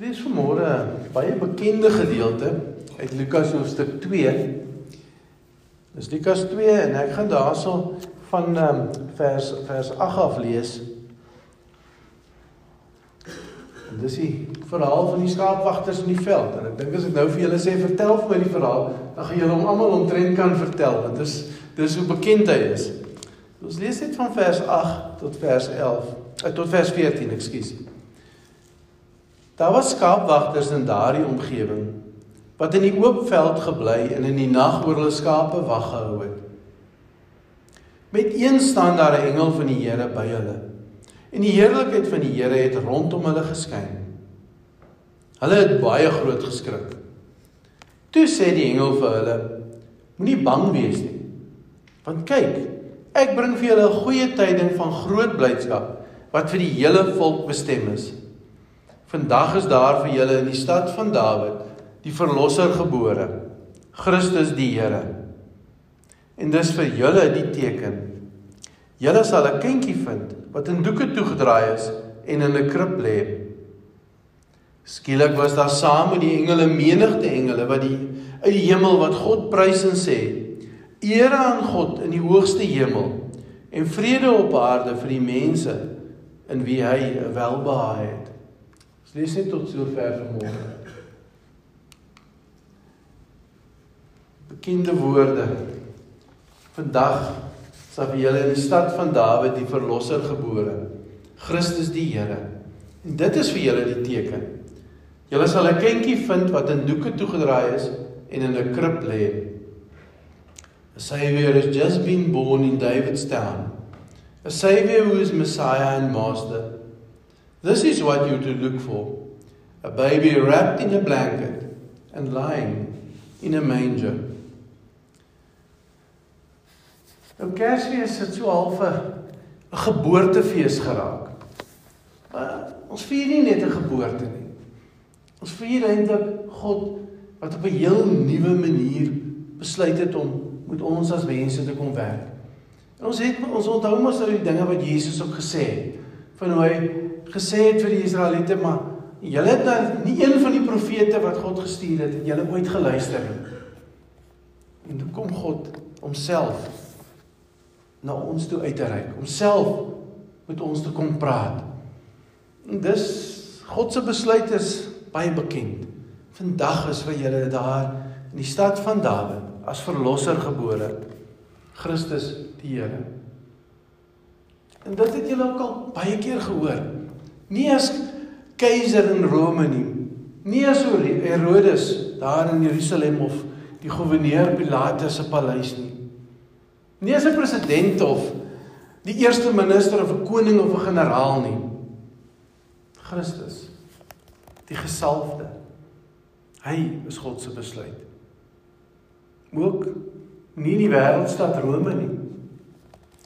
Lees vanmôre 'n baie bekende gedeelte uit Lukas hoofstuk 2. Dis Lukas 2 en ek gaan daarso van um, vers vers 8 af lees. En dis die verhaal van die skaapwagters in die veld. En ek dink as ek nou vir julle sê vertel vir my die verhaal, dan gaan julle hom almal omtrent kan vertel want dis dis hoe bekend hy is. Ons lees net van vers 8 tot vers 11, eh, tot vers 14, ekskuus. Daar was skaapwagters in daardie omgewing wat in die oop veld gebly en in die nag oor hulle skape wag gehou het. Met een staan daar 'n engel van die Here by hulle. En die heerlikheid van die Here het rondom hulle geskyn. Hulle het baie groot geskrik. Toe sê die engel vir hulle: Moenie bang wees nie. Want kyk, ek bring vir julle 'n goeie tyding van groot blydskap wat vir die hele volk bestem is. Vandag is daar vir julle in die stad van Dawid die verlosser gebore, Christus die Here. En dis vir julle die teken. Julle sal 'n kindjie vind wat in doeke toegedraai is en in 'n krib lê. Skielik was daar saam met die engele menigte engele wat die uit die hemel wat God prys en sê: Eer aan God in die hoogste hemel en vrede op aarde vir die mense in wie hy welbehae het. Ons lees net tot sover vanmôre. Bekende woorde. Vandag sal vir julle in die stad van Dawid die verlosser gebore, Christus die Here. En dit is vir julle die teken. Julle sal 'n kindjie vind wat in doeke toegedraai is en in 'n krib lê. A savior has just been born in David's town. A savior who is Messiah and Master. This is what you to look for. A baby wrapped in a blanket and lying in a manger. Nou Kersfees het so half 'n geboortefees geraak. Maar ons vier nie net 'n geboorte nie. Ons vier eintlik God wat op 'n heel nuwe manier besluit het om met ons as mense te kom werk. En ons het ons onthou mos nou die dinge wat Jesus ook gesê het van hoe hy gesê het vir die Israeliete maar julle het nou nie een van die profete wat God gestuur het, julle ooit geluister nie. En toe kom God homself na ons toe uit te reik, homself met ons te kom praat. En dis God se besluit is baie bekend. Vandag is vir julle daar in die stad van Dawid as verlosser gebore Christus die Here. En dit het julle ook al baie keer gehoor. Nie as keiser in Rome nie. Nie as Herodes daar in Jerusalem of die goewerneur Pilatus se paleis nie. Nie as 'n president of die eerste minister of 'n koning of 'n generaal nie. Christus die gesalfde. Hy is God se besluit. Ook nie in die wêreldstad Rome nie.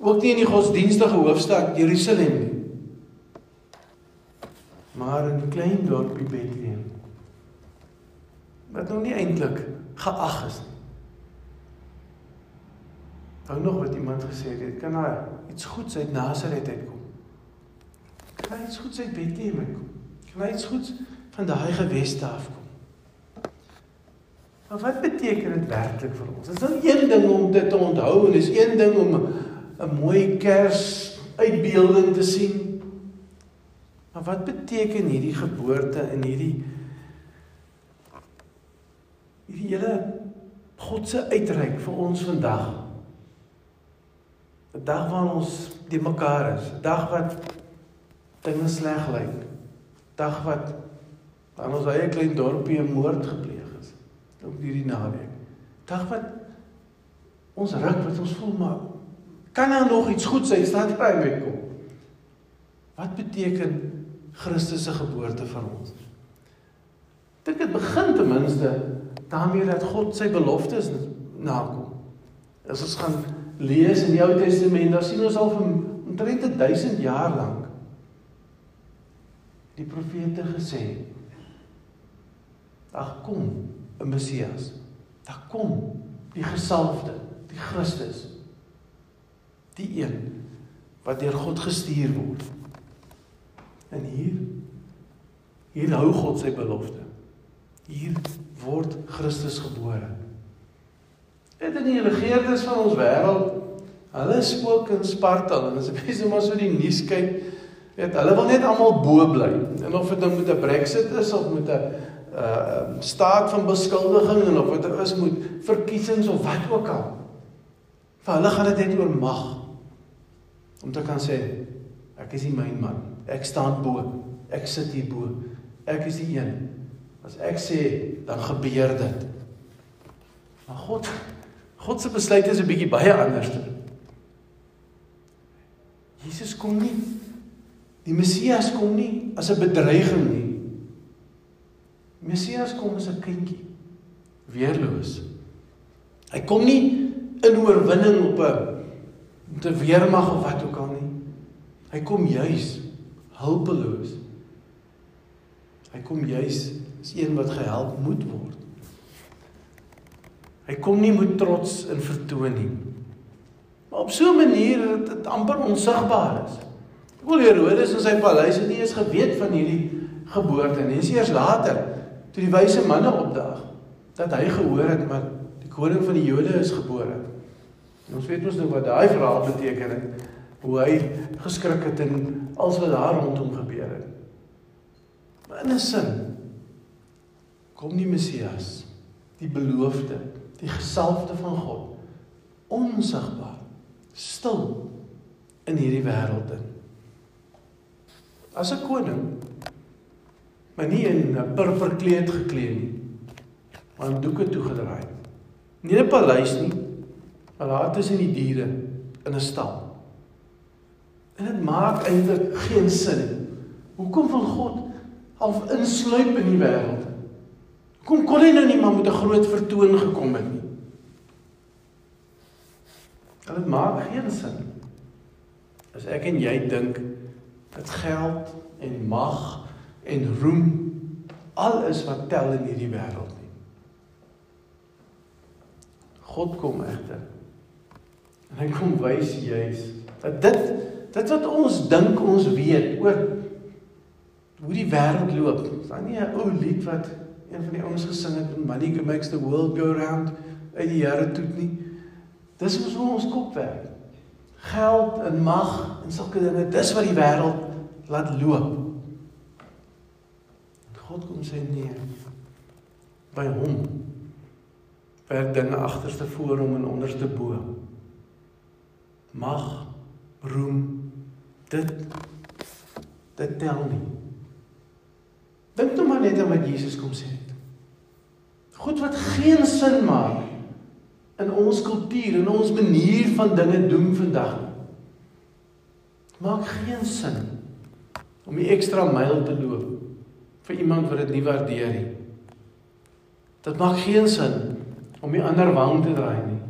Ook nie in die godsdienstige hoofstad Jerusalem nie maar in klein dorpie Bethlehem. Wat nog nie eintlik geag is nie. Hou nog wat iemand gesê het, kan daar iets goeds uit Nasaret uitkom. Kan iets goeds uit Bethlehem uitkom. Kan iets goeds van daai geweste afkom. Maar wat beteken dit werklik vir ons? Dit is nou een ding om dit te onthou en dis een ding om 'n mooi kers uitbeelding te sien. Maar wat beteken hierdie geboorte in hierdie hierdie hele God se uitreik vir ons vandag? 'n Dag waarin ons die mekaar is, 'n dag wat dinge sleg lyk. Dag wat aan ons eie klein dorpie 'n moord gepleeg is. Op hierdie naweek. Dag wat ons ruk wat ons voel maar kan daar nog iets goeds uit staan kry met kom? Wat beteken Christus se geboorte van ons. Dink dit begin ten minste daarmee dat God sy beloftes nakom. As ons gaan lees in die Ou Testament, dan sien ons al vir omtrent 1000 jaar lank die profete gesê: "Ag kom, 'n Messias. Daar kom die gesalfde, die Christus. Die een wat deur God gestuur word." En hier Hier hou God sy belofte. Hier word Christus gebore. Dit in die regerdes van ons wêreld, hulle spook in Sparta en as jy mense maar so die nuus kyk, weet hulle wil net almal bo bly. En of dit nou met 'n Brexit is of met 'n uh staat van beskuldiging en of dit is met verkiesings of wat ook al. Vir hulle gaan dit net oor mag. Om te kan sê ek is nie myn man. Ek staan bo. Ek sit hier bo. Ek is die een. As ek sê dan gebeur dit. Maar God God se besluit is 'n bietjie baie anders. Jesus kom nie. Die Messias kom nie as 'n bedreiging nie. Messias kom as 'n kindjie. Weerloos. Hy kom nie in oorwinning op 'n 'n weermag of wat ook al nie. Hy kom juis hulpeloos. Hy kom juis as een wat gehelp moet word. Hy kom nie met trots en vertoon nie. Maar op so 'n manier dat dit amper onsigbaar is. Ek wil Herodes in sy paleis het nie eens geweet van hierdie geboorte nie. Dis eers later toe die wyse manne opdaag dat hy gehoor het maar die koning van die Jode is gebore. Ons weet mos nou wat daai verhaal beteken het, hoe hy geskrik het en alles wat daar rondom gebeur het. Maar in 'n sin kom die Messias, die beloofde, die gesalfde van God, onsigbaar, stil in hierdie wêreld in. As 'n koning, maar nie in 'n purper kleed geklee nie, maar in doeke toegedraai. Nie 'n paleis nie, maar daar tussen die diere in 'n stal. En dit maak eintlik geen sin. Hoekom wil God half insluip in die wêreld? Kom kon hy nou nie maar met 'n groot vertoon gekom het nie. Dit maak geen sin. As ek en jy dink dat geld en mag en roem al is wat tel in hierdie wêreld nie. God kom egter. En hy kom wys juis dat dit dit wat ons dink ons weet oor hoe die wêreld loop. Is daar nie 'n ou lied wat een van die ouens gesing het, "Money makes the world go round" uit die Here toe nie? Dis hoe ons kop werk. Geld en mag en sulke dinge, dis wat die wêreld laat loop. God kom sê nee. By hom werk dinge agterste voor hom en onderste bo. Mag, roem, dit dit tel nie. Dink toe maar net aan wat Jesus kom sê het. God wat geen sin maak in ons kultuur en ons manier van dinge doen vandag. Maak geen sin om die ekstra myl te loop vir iemand wat dit nie waardeer nie. Dit maak geen sin om die ander wang te draai nie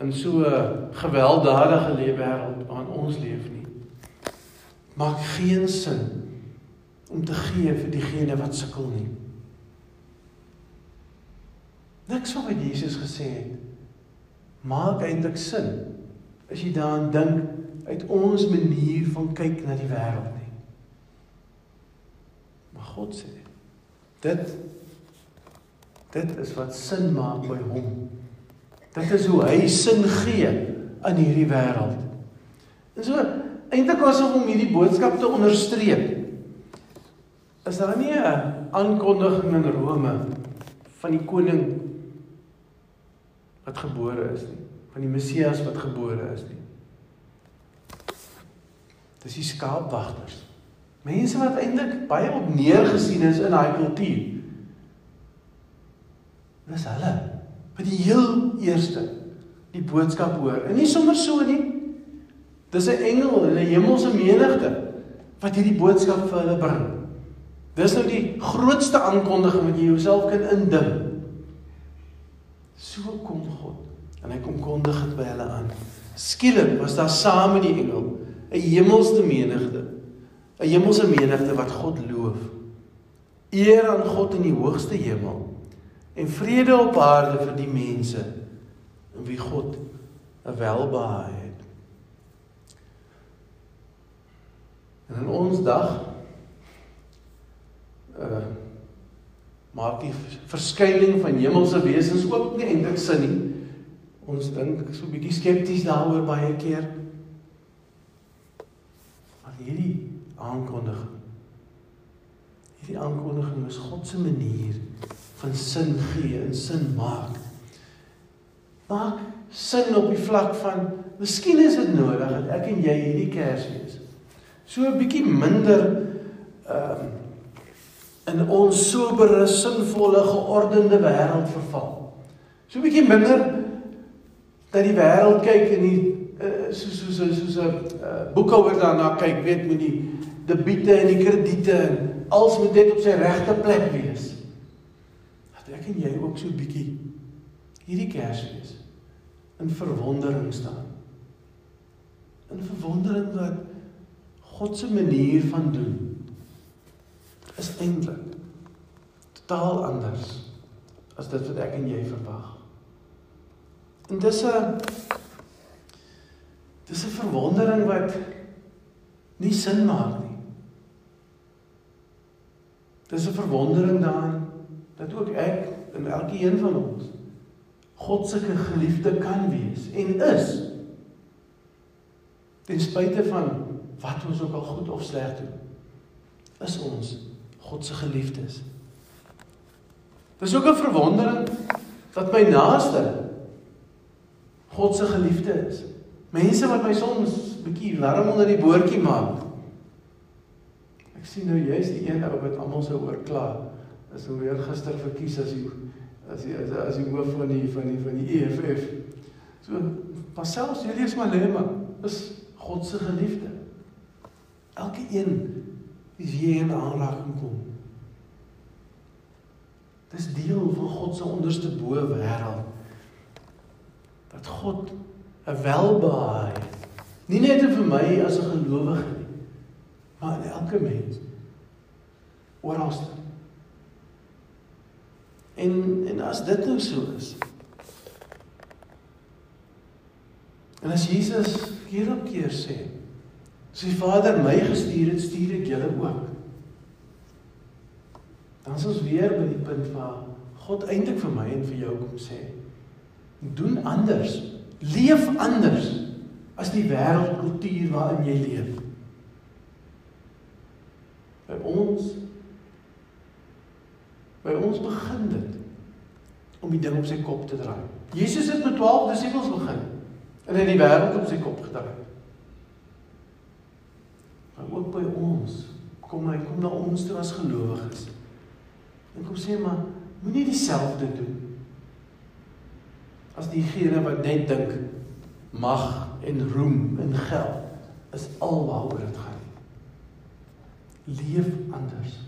in so 'n gewelddadige lewe wêreld waarin ons leef nie. Maak geen sin om te gee vir diegene wat sukkel nie. Niks van wat Jesus gesê het maak eintlik sin as jy daaraan dink uit ons manier van kyk na die wêreld nie. Maar God sê dit dit is wat sin maak by hom. Dit is hoe hy sin gee aan hierdie wêreld. En so eintlik was om hierdie boodskap te onderstreep. Is daar nie 'n aankondiging in Rome van die koning wat gebore is nie, van die Messias wat gebore is nie. Dis die skaapwagters. Mense wat eintlik baie op neergesien is in daai kultuur. Dis hulle wat die heel eerste die boodskap hoor. En nie sommer so nie. Dis 'n engel en 'n hemelse menigte wat hierdie boodskap vir hulle bring. Dis nou die grootste aankondiging wat jy jouself kan indink. So kom God en hy kom kondig dit by hulle aan. Skielik was daar saam met die engel 'n hemelse menigte. 'n Hemelse menigte wat God loof. Eer aan God in die hoogste hemel en vrede op aarde vir die mense in wie God 'n welbehae het. En in ons dag maak die verskyning van hemelse wesens ook nie eintlik sin nie. Ons dink so 'n bietjie skepties daaroor baie keer. Maar hierdie aankondiging hierdie aankondiging is God se manier van sin gee en sin maak. Maak sin op die vlak van miskien is dit nodig dat ek en jy hierdie Kersfees so 'n bietjie minder ehm um, in ons sobere, sinvolle, geordende wêreld verval. So 'n bietjie minder dat die wêreld kyk en die so so so so 'n so, uh, boekhouer daarna kyk, weet met die debiete en die krediete en alles moet net op sy regte plek wees. Dat ek en jy ook so 'n bietjie hierdie Kersfees in verwondering staan. In verwondering dat God se manier van doen is eintlik totaal anders as dit wat ek en jy verwag. En dis 'n dis 'n verwondering wat nie sin maak nie. Dis 'n verwondering daarin dat ook ek en elkeen van ons God se geliefde kan wees en is. Ten spyte van wat ons ook al goed of sleg doen, is ons God se geliefdes. Dis ook 'n verwondering dat my naaste God se geliefde is. Mense wat my soms bietjie warm onder die boortjie maak. Ek sien nou jy's die een ou wat almal sou oorkla. Is hoe weer gister verkies as die as die as die hoof van die van die van die EFF. So pas selfs hierdie is Malema is God se geliefde. Elke een wie wie in aanraking kom. Dis deel van God se onderste bo wêreld. Dat God 'n welbehae nie net vir my as 'n gelowige nie, maar in elke mens. Oralste. En en as dit nou so is. En as Jesus keer op keer sê, as die Vader my gestuur het, stuur ek julle ook. Dan is ons weer by die punt waar God eintlik vir my en vir jou kom sê, doen anders, leef anders as die wêreldkultuur waarin jy leef. By ons by ons begin dit om die ding op sy kop te draai. Jesus het met 12 disippels begin en in die wêreld op sy kop gedraai. Ook by ons kom hy kom na ons toe as gelowiges. En kom sê maar moenie dieselfde doen as diegene wat net dink mag en roem en geld is alwaaroor dit gaan. Leef anders.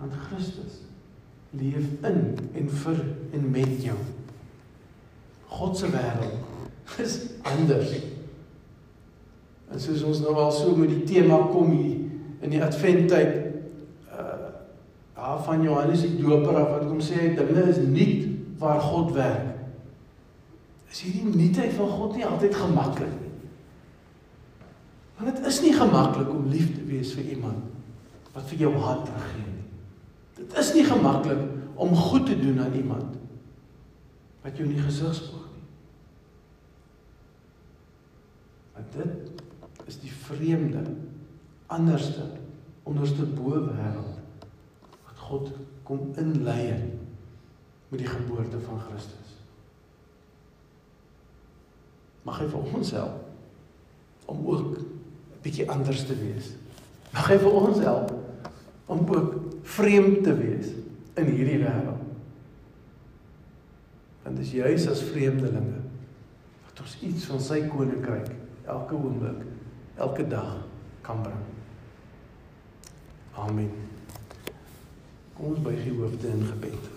Want Christus leef in en vir en met jou. God se wêreld is anders. En soos ons nou al so met die tema kom hier in die adventtyd van Johannes die Doper af wat kom sê dinge is nuut waar God werk. Is hierdie nuutheid van God nie altyd gemaklik nie. Want dit is nie gemaklik om lief te wees vir iemand wat vir jou haat teruggee nie. Dit is nie gemaklik om goed te doen aan iemand wat jou nie gesig spoeg nie. Maar dit is die vreemde, anderste, onderste bo wêreld God kom inlei met die geboorte van Christus. Mag hy vir ons help om ook 'n bietjie anders te wees. Mag hy vir ons help om ook vreemd te wees in hierdie wêreld. Want dis juis as vreemdelinge wat ons iets van sy koninkryk elke oomblik, elke dag kan bring. Amen. Kom ons buig die hoofde in gebed.